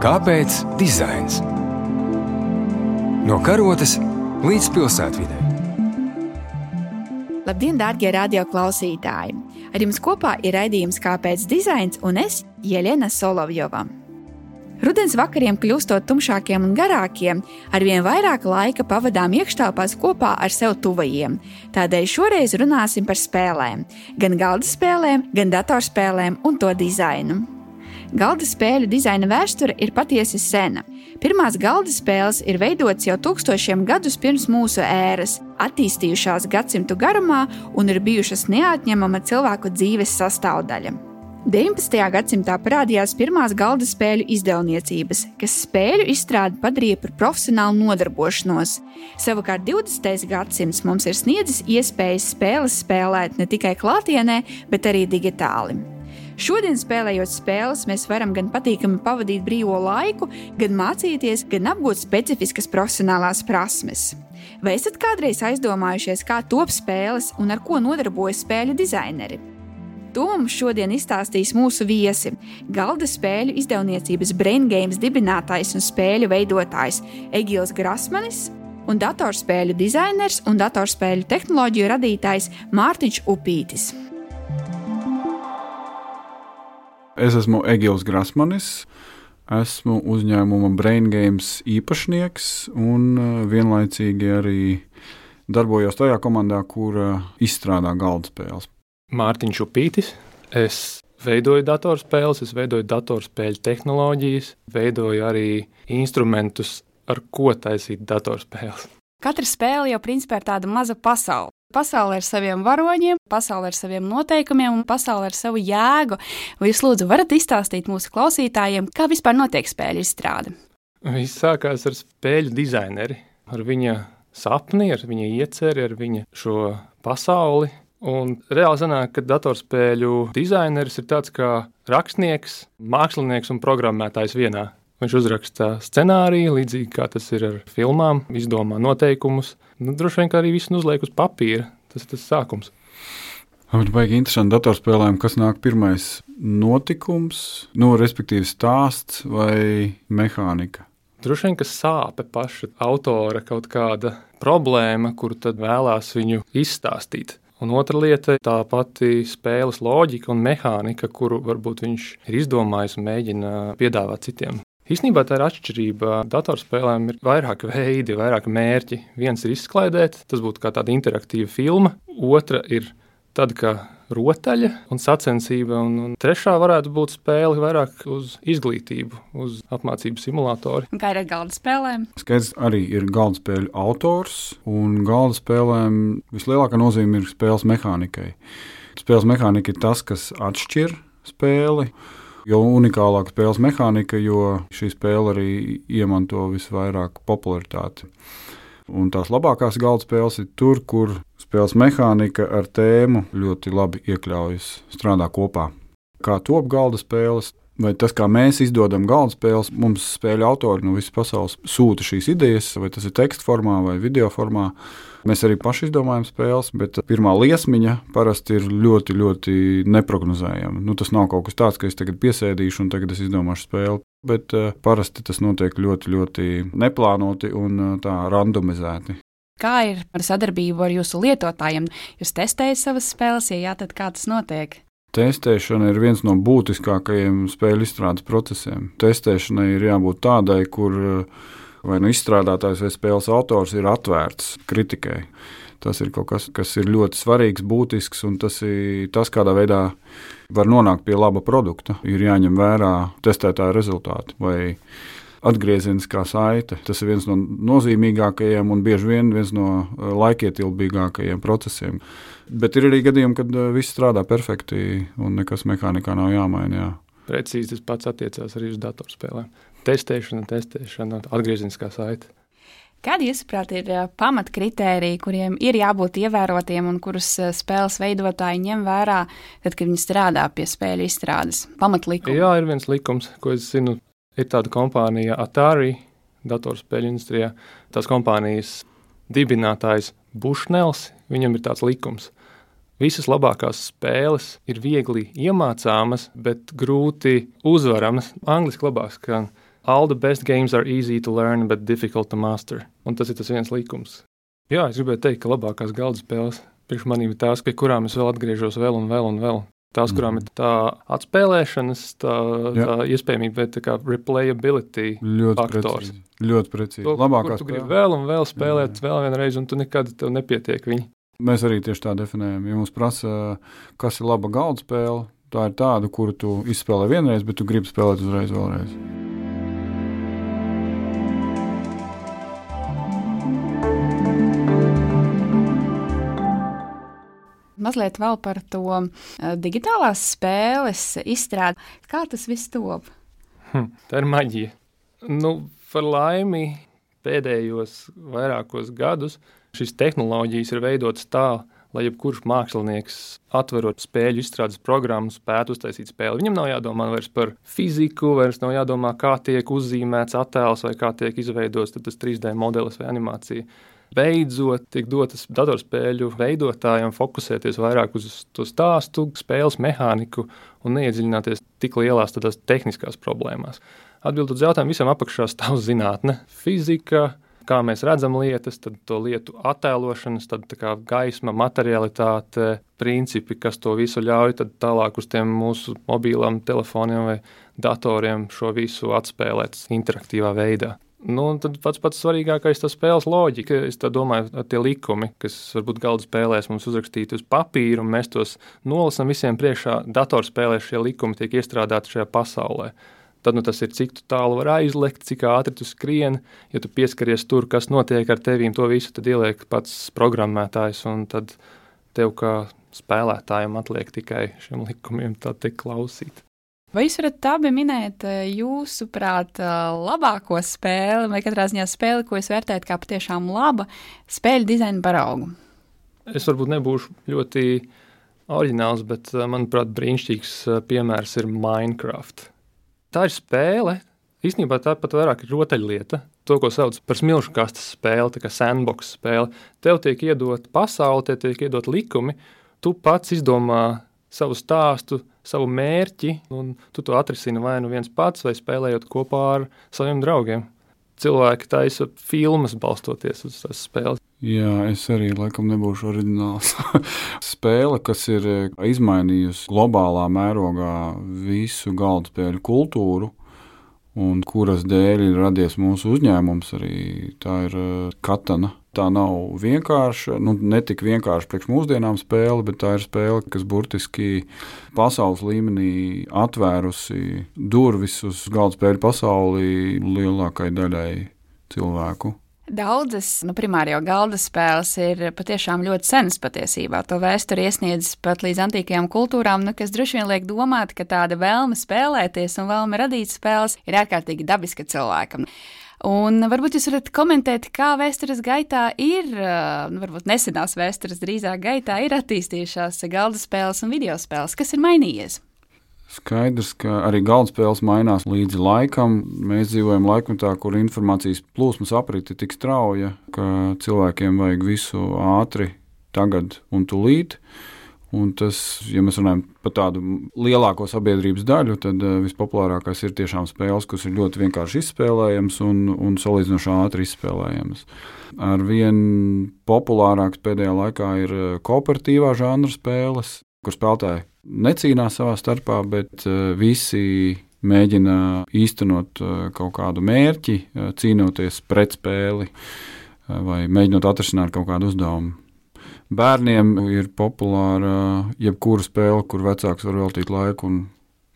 Kāpēc dizains? No karotes līdz pilsētvidē. Labdien, darbie radioklausītāji! Ar jums kopā ir raidījums Kāpēc dizains un es, Jelena Solovjova. Rudens vakariem kļūstot tumšākiem un garākiem, arvien vairāk laika pavadām iekštelpās kopā ar sev tuvajiem. Tādēļ šoreiz runāsim par spēlēm, gan galda spēlēm, gan datorspēlēm un to dizainu. Galda spēļu dizaina vēsture ir patiesi sena. Pirmās galda spēles ir veidotas jau tūkstošiem gadus pirms mūsu ēras, attīstījušās gadsimtu garumā un ir bijušas neatņemama cilvēku dzīves sastāvdaļa. 19. gadsimtā parādījās pirmās galda spēļu izdevniecības, kas spēļu izstrādi padarīja par profesionālu nodarbošanos. Savukārt 20. gadsimts mums ir sniedzis iespējas spēles spēlēt ne tikai klātienē, bet arī digitāli. Šodien, spēlējot spēles, mēs varam gan patīkami pavadīt brīvo laiku, gan mācīties, gan apgūt specifiskas profesionālās prasmes. Vai esat kādreiz aizdomājušies, kā top spēles un ar ko nodarbojas spēļu dizaineri? To mums šodien izstāstīs mūsu viesi - galda spēļu izdevniecības Brain Games dibinātājs un spēļu veidotājs Egils Grasmanis un datorspēļu dizainers un datorspēļu tehnoloģiju radītājs Mārtiņš Upītis. Es esmu Egils Grasmanis. Esmu uzņēmuma Brain Games īpašnieks un uh, vienlaicīgi arī darbojos tajā komandā, kur uh, izstrādā galda spēles. Mārtiņš Upītis. Es veidoju datorspēles, es veidoju datorspēļu tehnoloģijas, veidoju arī instrumentus, ar ko taisīt datorspēles. Katra spēle jau principā ir tāda maza pasaule. Pasaule ar saviem varoņiem, pasaule ar saviem noteikumiem un pasaule ar savu jēgu. Vai jūs lūdzu varat izstāstīt mūsu klausītājiem, kā vispār notiek spēļu izstrāde? Viss sākās ar spēļu dizaineri, ar viņa sapni, ar viņa ieceri, ar viņa šo pasauli. Un reāli sanāk, ka datorspēļu dizaineris ir tāds kā rakstnieks, mākslinieks un programmētājs vienā. Viņš uzraksta scenāriju, līdzīgi kā tas ir ar filmām, izdomā noteikumus. Nu, droši vien arī viss uzliek uz papīra. Tas ir tas sākums. Man baigi interesanti datorspēlēm, kas nāk pirmais notikums, nu, respektīvi stāsts vai mehānika. Droši vien, ka sāpe paša autora kaut kāda problēma, kuru tad vēlās viņu izstāstīt. Un otra lieta - tā pati spēles loģika un mehānika, kuru varbūt viņš ir izdomājis un mēģina piedāvāt citiem. Īsnībā tā ir atšķirība. Datorspēlēm ir vairāki veidi, vairāki mērķi. Viens ir izklaidēt, tas būtu kā tāda interaktīva filma, otra ir tāda kā rotaļa un sacensība, un, un trešā varētu būt spēle vairāk uz izglītību, uz apmācību simulātoru. Kā ir ar galda spēlēm? Skaidrs, arī ir galda spēļu autors, un galda spēlēm vislielākā nozīme ir spēles mehānikai. Spēles mehānika ir tas, kas atšķir spēli Jo unikālāka spēles mehānika, jo šī spēle arī iemanto visvairāk popularitāti. Un tās labākās galda spēles ir tur, kur spēles mehānika ar tēmu ļoti labi iekļaujas, strādā kopā. Kā top galda spēles, vai tas, kā mēs izdodam galda spēles, mums spēļu autori no visas pasaules sūta šīs idejas, vai tas ir teksta formā vai video formā. Mēs arī paši izdomājam spēles, bet pirmā liesmiņa parasti ir ļoti, ļoti neparedzējama. Nu, tas nav kaut kas tāds, ka es tagad piesēdīšu un tagad es izdomāšu spēli. Bet uh, parasti tas notiek ļoti, ļoti neplānoti un uh, tā randomizēti. Kā ir ar sadarbību ar jūsu lietotājiem? Jūs testējat savas spēles, ja jā, tad kā tas notiek? Testēšana ir viens no būtiskākajiem spēļu izstrādes procesiem. Testēšanai ir jābūt tādai, kur uh, vai nu izstrādātājs vai spēles autors ir atvērts kritikai. Tas ir kaut kas, kas ir ļoti svarīgs, būtisks, un tas ir tas, kādā veidā var nonākt pie laba produkta. Ir jāņem vērā testētāja rezultāti vai atgriezeniskā saite. Tas ir viens no nozīmīgākajiem un bieži vien viens no eh, laikietilpīgākajiem procesiem. Bet ir arī gadījumi, kad eh, viss strādā perfekti un nekas mehānikā nav jāmaina. Jā. Precīzi tas pats attiecās arī uz datorspēlēm testēšana, testēšana, atgriezeniskā saite. Kādi, jūsuprāt, ir pamatkritēriji, kuriem ir jābūt ievērotiem un kurus spēles veidotāji ņem vērā, tad, kad viņi strādā pie spēļu izstrādes? Pamatlikumi. Jā, ir viens likums, ko es zinu. Ir tāda kompānija Atari, datorspēļu industrijā. Tās kompānijas dibinātājs Bušnels, viņam ir tāds likums. Visas labākās spēles ir viegli iemācāmas, bet grūti uzvaramas. Angliski labāk, ka All the best games are easy to learn, but difficult to master. Un tas ir tas viens likums. Jā, es gribēju teikt, ka labākās galda spēles priekš maniem ir tās, pie kurām es vēl atgriežos vēl un vēl un vēl. Tās, kurām ir tā atspēlēšanas, tā, Jā. tā iespējamība, bet tā kā replayability Ļoti faktors. precīzi. Ļoti precīzi. To, Labākā kur tu gribi vēl un vēl spēlēt, vēl vienreiz, un tu nekad tev nepietiek viņa. Mēs arī tieši tā definējam. Ja mums prasa, kas ir laba galda spēle, tā ir tāda, kuru tu izspēlē vienreiz, bet tu gribi spēlēt uzreiz vēlreiz. Mazliet vēl par to eh, digitālās spēles izstrādi. Kā tas viss top? Hm, tā ir maģija. Nu, par laimi pēdējos vairākos gadus šīs tehnoloģijas ir veidotas tā, lai jebkurš mākslinieks, atverot spēļu izstrādes programmu, spētu uztaisīt spēli. Viņam nav jādomā vairs par fiziku, vairs nav jādomā, kā tiek uzzīmēts attēls vai kā tiek izveidots tas 3D modelis vai animācija. Beidzot, tiek dotas datorspēļu veidotājiem fokusēties vairāk uz to stāstu, spēles mehāniku un neiedziļināties tik lielās tehniskās problēmās. Atbildot uz jautājumu, visam apakšā stāv zinātne, fizika, kā mēs redzam lietas, tad to lietu attēlošanas, tad gaisma, materialitāte, principi, kas to visu ļauj, tālāk uz tiem mūsu mobilām telefoniem vai datoriem šo visu atspēlēt interaktīvā veidā. Nu, tad pats pats svarīgākais ir spēles loģika. Es domāju, tie likumi, kas varbūt galda spēlēs mums uzrakstīti uz papīra, un mēs tos nolasām visiem priekšā, datorspēlēs šie likumi tiek iestrādāti šajā pasaulē. Tad nu, tas ir, cik tālu var aizlekt, cik ātri tu skrieni. Ja tu pieskaries tur, kas notiek ar tevīm, to visu ieliek pats programmētājs. Tad tev kā spēlētājam atliek tikai šiem likumiem tā teikt klausīt. Vai jūs varat abi minēt, eh, jūsuprāt, eh, labāko spēli, vai katrā ziņā spēli, ko jūs vērtējat kā patiešām laba spēļu dizaina paraugu? Es varbūt nebūšu ļoti oriģināls, bet, eh, manuprāt, brīnišķīgs piemērs ir Minecraft. Tā ir spēle. Īstenībā tā pat vairāk ir rotaļlieta. To, ko sauc par smilšu kastes spēli, tā kā sandbox spēle. Tev tiek iedot pasaule, tev tiek iedot likumi. Tu pats izdomā savu stāstu, savu mērķi, un tu to atrisini vai nu viens pats, vai spēlējot kopā ar saviem draugiem. Cilvēki taisa filmas balstoties uz tās spēles. Jā, es arī laikam nebūšu oriģināls. Spēle, kas ir eh, izmainījusi globālā mērogā visu galda spēļu kultūru, un kuras dēļ ir radies mūsu uzņēmums, arī tā ir eh, katana. Tā nav vienkārša, nu, ne tik vienkārši priekš mūsdienām spēle, bet tā ir spēle, kas burtiski pasaules līmenī atvērusi durvis uz galda spēļu pasaulī lielākajai daļai cilvēku. Daudzas nu, primāro galda spēles ir patiešām ļoti senas patiesībā. To vēsturi iesniedzis pat līdz antīkajām kultūrām, nu, kas droši vien liek domāt, ka tāda vēlme spēlēties un vēlme radīt spēles ir ārkārtīgi dabiska cilvēkam. Un varbūt jūs varat komentēt, kā vēstures gaitā ir, varbūt nesenās vēstures drīzāk gaitā ir attīstījušās galda spēles un video spēles. Kas ir mainījies? Skaidrs, ka arī galda spēles mainās līdzi laikam. Mēs dzīvojam laikmetā, kur informācijas plūsmas aprite ir tik strauja, ka cilvēkiem vajag visu ātri, tagad un tūlīt. Un tas, ja mēs runājam par tādu lielāko sabiedrības daļu, tad uh, vispopulārākais ir tiešām spēles, kas ir ļoti vienkārši izspēlējamas un, un salīdzinoši ātri izspēlējamas. Ar vien populārāks pēdējā laikā ir uh, kooperatīvā žanra spēles, kur spēlētāji necīnās savā starpā, bet uh, visi mēģina īstenot kaut kādu mērķi, cīnoties pret spēli vai mēģinot atrisināt kaut kādu uzdevumu. Bērniem ir populāra jebkura spēle, kur vecāks var veltīt laiku un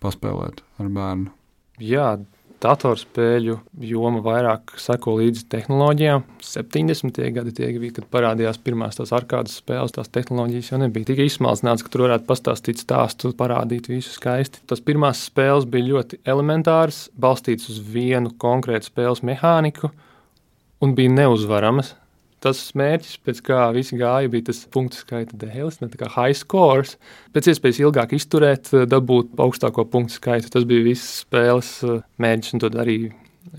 paspēlēt ar bērnu. Jā, datorspēļu joma vairāk seko līdzi tehnoloģijām. 70. gadi tie bija, kad parādījās pirmās tās arkādas spēles, tās tehnoloģijas jau nebija tik izsmalcināts, ka tur varētu pastāstīt stāstu, parādīt visu skaisti. Tas pirmās spēles bija ļoti elementāras, balstītas uz vienu konkrētu spēles mehāniku un bija neuzvaramas tas mērķis, pēc kā visi gāja, bija tas punktu skaita dēlis, ne tā kā high scores. Pēc iespējas ilgāk izturēt, dabūt augstāko punktu skaitu. Tas bija viss spēles eh, mērķis, un to darīja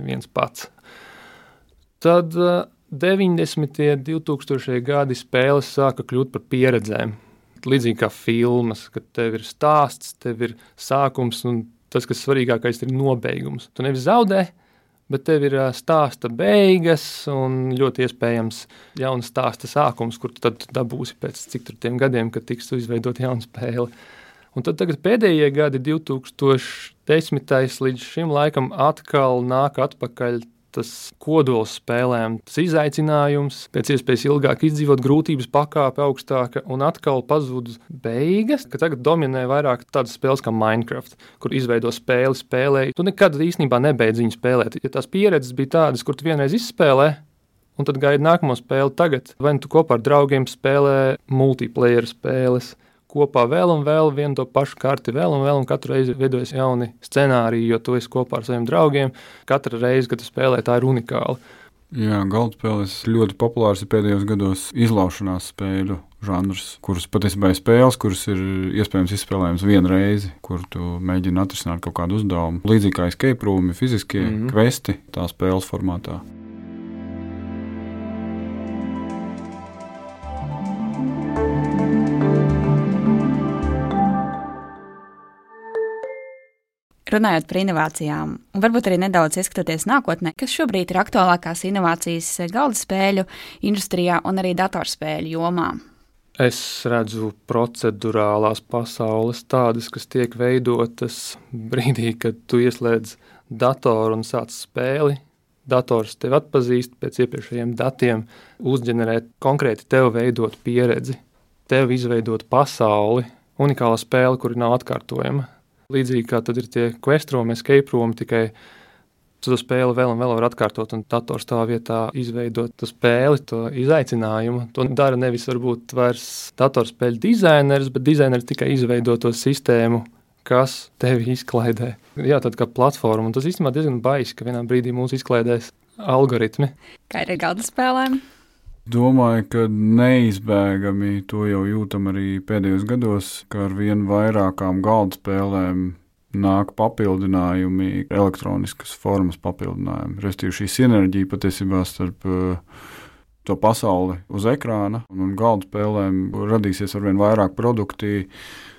viens pats. Tad 90. un 2000. gadi spēles sāka kļūt par pieredzēm. Līdzīgi kā filmas, kad tev ir stāsts, tev ir sākums, un tas, kas svarīgākais, ir nobeigums. Tu nevis zaudē, bet tev ir stāsta beigas un ļoti iespējams jauns stāsta sākums, kur tu dabūsi pēc cik tur gadiem, kad tiks izveidot jauna spēle. Un tad pēdējie gadi, 2010. līdz šim laikam, atkal nāk atpakaļ tas kodols spēlēm, tas izaicinājums, pēc iespējas ilgāk izdzīvot, grūtības pakāpe augstāka un atkal pazūd beigas. Tagad dominē vairāk tādas spēles kā Minecraft, kur izveido spēli, spēlē. Tu nekad īstenībā nebeidz viņu spēlēt. Ja tās pieredzes bija tādas, kur tu vienreiz izspēlē, un tad gaidi nākamo spēli tagad, vai nu tu kopā ar draugiem spēlē multiplayer spēles kopā vēl un vēl vienu to pašu karti, vēl un vēl, un katru reizi veidojas jauni scenāriji, jo tu esi kopā ar saviem draugiem. Katra reize, kad tu spēlē, tā ir unikāla. Jā, galda spēles ļoti populārs ir pēdējos gados izlaušanās spēļu žanrs, kuras patiesībā ir spēles, kuras ir iespējams izspēlējams vienu reizi, kur tu mēģini atrisināt kaut kādu uzdevumu. Līdzīgi kā escape room, fiziskie mm -hmm. kvesti tā spēles formātā. Runājot par inovācijām, un varbūt arī nedaudz ieskatoties nākotnē, kas šobrīd ir aktuālākās inovācijas galda spēļu industrijā un arī datorspēļu jomā. Es redzu procedurālās pasaules tādas, kas tiek veidotas brīdī, kad tu ieslēdz datoru un sāc spēli. Dators tevi atpazīst pēc iepriekšējiem datiem, uzģenerēt konkrēti tev veidot pieredzi, tev izveidot pasauli, unikāla spēle, kura nav atkārtojama. Līdzīgi kā tad ir tie questroomi, escape roomi, tikai to spēli vēl un vēl var atkārtot, un dators tā vietā izveidot to spēli, to izaicinājumu. To dara nevis varbūt vairs datorspēļu dizainers, bet dizainers tikai izveido to sistēmu, kas tevi izklaidē. Jā, tad kā platforma, un tas īstenībā diezgan baisi, ka vienā brīdī mūs izklaidēs algoritmi. Kā ir ar galda spēlēm? Domāju, ka neizbēgami to jau jūtam arī pēdējos gados, ka ar vien vairākām galda spēlēm nāk papildinājumi, elektroniskas formas papildinājumi. Restīvi šī sinerģija patiesībā starp uh, to pasauli uz ekrāna un, galda spēlēm radīsies ar vien vairāk produkti,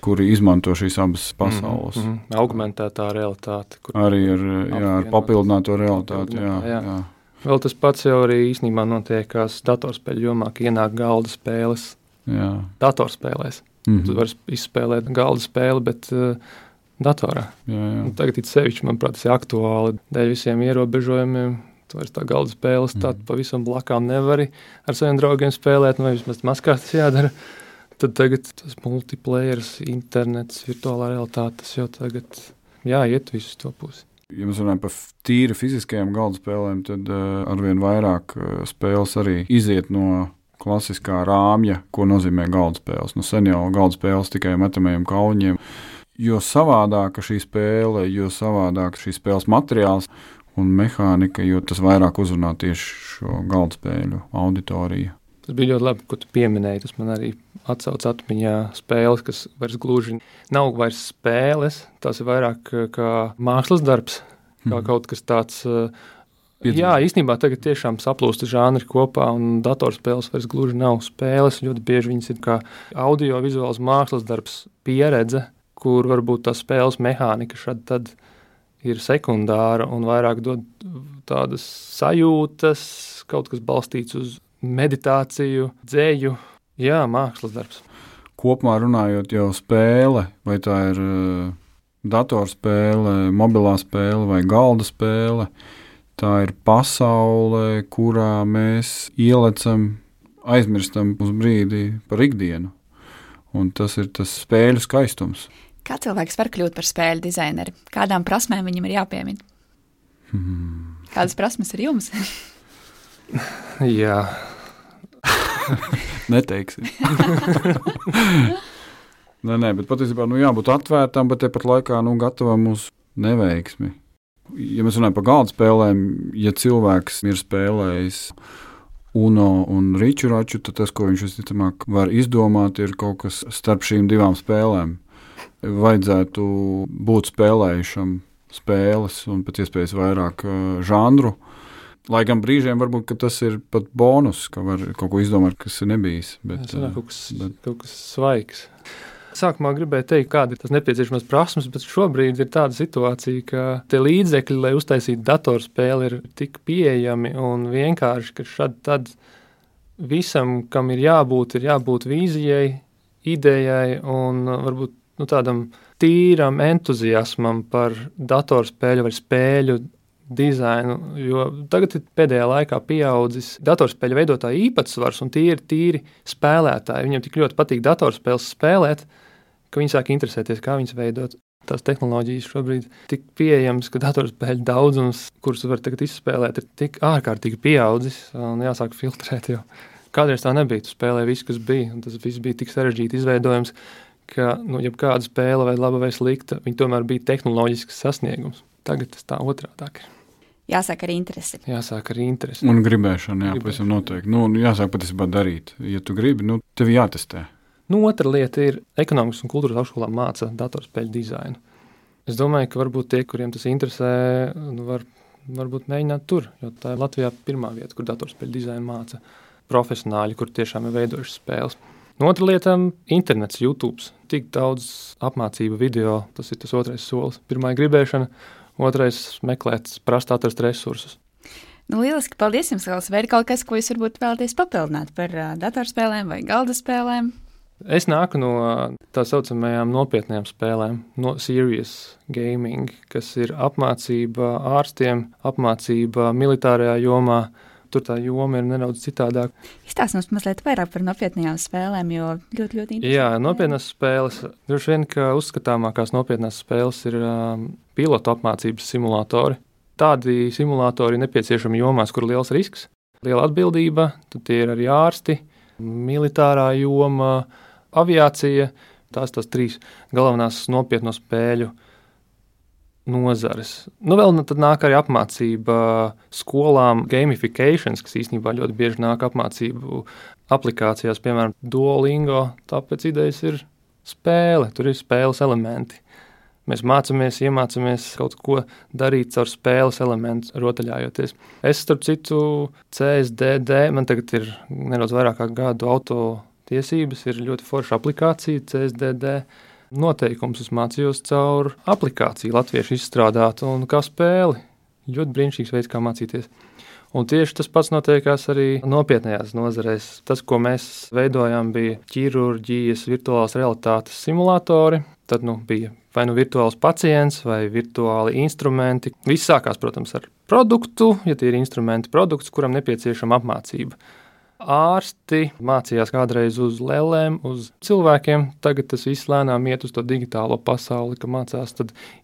kuri izmanto šīs abas pasaules. Mm -hmm. Augmentētā realitāte. Arī ar, jā, ar papildināto realitāti. Jā, jā. Jā. Vēl tas pats jau arī īstenībā notiekās datorspēļu jomā, ka ienāk galda spēles. Jā. Datorspēlēs. Mm -hmm. Tu vari izspēlēt galda spēli, bet uh, datorā. Jā, jā. Un tagad it sevišķi, manuprāt, tas ir aktuāli dēļ visiem ierobežojumiem. Tu vairs tā galda spēles mm. tādu pavisam blakām nevari ar saviem draugiem spēlēt, nu, vai vismaz maskās tas jādara. Tad tagad tas multiplayer, internets, virtuālā realitāte, tas jau tagad jāiet visu to pusi. Ja mēs runājam par tīri fiziskajām galda spēlēm, tad uh, arvien vairāk uh, spēles arī iziet no klasiskā rāmja, ko nozīmē galda spēles. Nu, sen jau galda spēles tikai metamajiem kauņiem. Jo savādāka šī spēle, jo savādāk šīs spēles materiāls un mehānika, jo tas vairāk uzrunā tieši šo galda spēļu auditoriju. Tas bija ļoti labi, ko tu pieminēji. Tas man arī atcaucas atmiņā spēles, kas vairs gluži nav vairs spēles. Tas ir vairāk eh, kā mākslas darbs, kā mm. kaut kas tāds. Eh, Piedzīvot. Jā, īstenībā tagad tiešām saplūst žanri kopā, un datorspēles vairs gluži nav spēles. Ļoti bieži viņas ir kā audio-vizuāls mākslas darbs, pieredze, kur varbūt tā spēles mehānika šad tad ir sekundāra un vairāk dod tādas sajūtas, kaut kas balstīts uz meditāciju, dzēju, jā, mākslas darbs. Kopumā runājot, jau spēle, vai tā ir uh, datorspēle, mobilā spēle vai galda spēle, tā ir pasaule, kurā mēs ielecam, aizmirstam uz brīdi par ikdienu. Un tas ir tas spēļu skaistums. Kā cilvēks var kļūt par spēļu dizaineru? Kādām prasmēm viņam ir jāpiemina? Hmm. Kādas prasmes ir jums? Jā. Neteiksim. nē, nē, bet patiesībā nu, jābūt atvērtam, bet tepat laikā nu, gatavam uz neveiksmi. Ja mēs runājam par galda spēlēm, ja cilvēks ir spēlējis UNO un Rīčuraču, tad tas, ko viņš visticamāk var izdomāt, ir kaut kas starp šīm divām spēlēm. Vajadzētu būt spēlējušam spēles un pēc iespējas vairāk uh, žanru, Lai gan brīžiem varbūt tas ir pat bonus, ka var kaut ko izdomāt, kas ir nebijis. Bet, tas ir kaut kas, bet... kaut kas svaigs. Sākumā gribēju teikt, kāda ir tas nepieciešamās prasmes, bet šobrīd ir tāda situācija, ka tie līdzekļi, lai uztaisītu datorspēli, ir tik pieejami un vienkārši, ka šad tad visam, kam ir jābūt, ir jābūt vīzijai, idejai un varbūt nu, tādam tīram entuziasmam par datorspēļu vai spēļu dizainu. Jo tagad pēdējā laikā pieaudzis datorspēļu veidotāju īpatsvars, un tie ir tīri spēlētāji. Viņiem tik ļoti patīk datorspēles spēlēt, ka viņi sāk interesēties, kā viņas veidot. Tās tehnoloģijas šobrīd ir tik pieejamas, ka datorspēļu daudzums, kurus var tagad izspēlēt, ir tik ārkārtīgi pieaudzis un jāsāk filtrēt. Jo kādreiz tā nebija. Tu spēlēji visu, kas bija, un tas viss bija tik sarežģīti izveidojams, ka nu, jebkāda spēle, vai laba vai slikta, viņa tomēr bija tehnoloģisks sasniegums. Tagad tas tā otrādāk ir. Jāsāk ar interesi. Jāsāk ar interesi. Un gribēšana, jā, pavisam noteikti. Nu, jāsāk patiesībā darīt. Ja tu gribi, nu, tev jātestē. Nu, otra lieta ir ekonomikas un kultūras augšskolā māca datorspēļu dizainu. Es domāju, ka varbūt tie, kuriem tas interesē, nu, var, varbūt mēģināt tur, jo tā ir Latvijā pirmā vieta, kur datorspēļu dizainu māca profesionāļi, kur tiešām ir veidojuši spēles. Nu, otra lieta - internets, YouTube. Tik daudz apmācību video, tas ir tas otrais solis. Pirmā ir gribēšana, otrais - meklēt, prast atrast resursus. Nu, lieliski, paldies jums, Kāls. Vai ir kaut kas, ko jūs varbūt vēlaties papildināt par uh, datorspēlēm vai galda spēlēm? Es nāku no tā saucamajām nopietnām spēlēm, no serious gaming, kas ir apmācība ārstiem, apmācība militārajā jomā. Tur tā joma ir nedaudz citādāka. Izstāstiet mums mazliet vairāk par nopietnām spēlēm, jo ļoti, ļoti interesanti. Jā, nopietnas spēles. Droši vien, ka uzskatāmākās nopietnās spēles ir um, pilotu apmācības simulatori. Tādi simulatori ir nepieciešami jomās, kur ir liels risks, liela atbildība, tad tie ir arī ārsti, militārā joma, aviācija. Tās tās trīs galvenās nopietno spēļu nozares. Nu, vēl tad nāk arī apmācība skolām, gamifications, kas īstenībā ļoti bieži nāk apmācību aplikācijās, piemēram, Duolingo. Tāpēc idejas ir spēle, tur ir spēles elementi. Mēs mācāmies, iemācāmies kaut ko darīt caur spēles elementu, rotaļājoties. Es, starp citu, CSDD, man tagad ir nedaudz vairāk kā gadu auto tiesības, ir ļoti forša aplikācija CSDD. Noteikums es mācījos caur aplikāciju, latviešu izstrādātu un kā spēli. Ļoti brīnišķīgs veids, kā mācīties. Un tieši tas pats notiekās arī nopietnējās nozarēs. Tas, ko mēs veidojām, bija ķirurģijas, virtuālās realitātes simulatori. Tad nu, bija vai nu virtuāls pacients, vai virtuāli instrumenti. Viss sākās, protams, ar produktu, ja tie ir instrumenti, produkts, kuram nepieciešama apmācība. Ārsti mācījās kādreiz uz lēlēm, uz cilvēkiem. Tagad tas viss lēnām iet uz to digitālo pasauli, ka mācās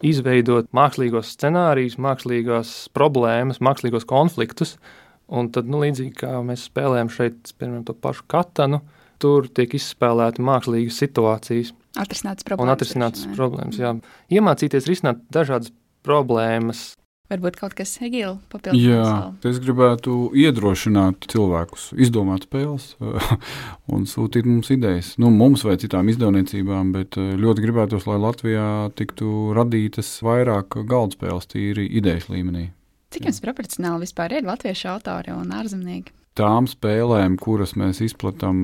izveidot mākslīgos scenārijus, mākslīgās problēmas, mākslīgos konfliktus. Un tad, nu, līdzīgi kā mēs spēlējam šeit, piemēram, to pašu katanu, tur tiek izspēlēta mākslīgas situācijas. Atrisināts problēmas. Un atrisināts problēmas, jā. Iemācīties risināt dažādas problēmas, Varbūt kaut kas Egīla papildinās. Jā, es gribētu iedrošināt cilvēkus, izdomāt spēles un sūtīt mums idejas. Nu, mums vai citām izdevniecībām, bet eh, ļoti gribētos, lai Latvijā tiktu radītas vairāk galda spēles tīri idejas līmenī. Cik jums proporcionāli vispār ir latviešu autori un ārzemnieki? Tām spēlēm, kuras mēs izplatām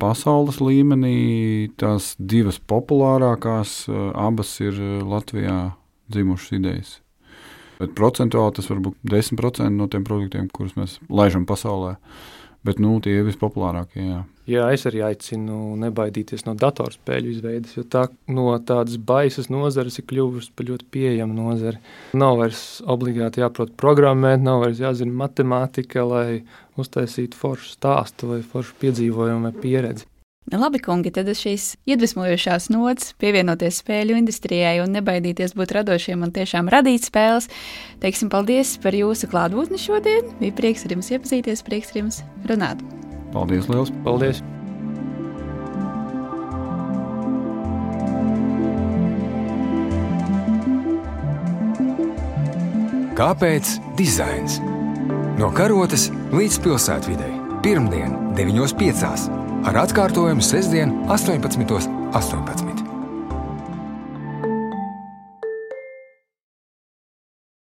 pasaules līmenī, tās divas populārākās, eh, abas ir eh, Latvijā dzimušas idejas. Bet procentuāli tas var būt 10% no tiem produktiem, kurus mēs laižam pasaulē. Bet nu, tie ir vispopulārākie. Jā. jā, es arī aicinu nebaidīties no datorspēļu izveides, jo tā no tādas baisas nozares ir kļuvusi par ļoti pieejamu nozari. Nav vairs obligāti jāprot programmēt, nav vairs jāzina matemātika, lai uztaisītu foršu stāstu vai foršu piedzīvojumu vai pieredzi. Nu, labi, kungi, tad uz šīs iedvesmojošās nots pievienoties spēļu industrijai un nebaidīties būt radošiem un tiešām radīt spēles. Teiksim paldies par jūsu klātbūtni šodien. Bija prieks ar jums iepazīties, prieks ar jums runāt. Paldies, liels! Paldies! Kāpēc dizains? No karotes līdz pilsētvidē. Pirmdien, 9.5 ar atkārtojumu sestdien 18.18. 18.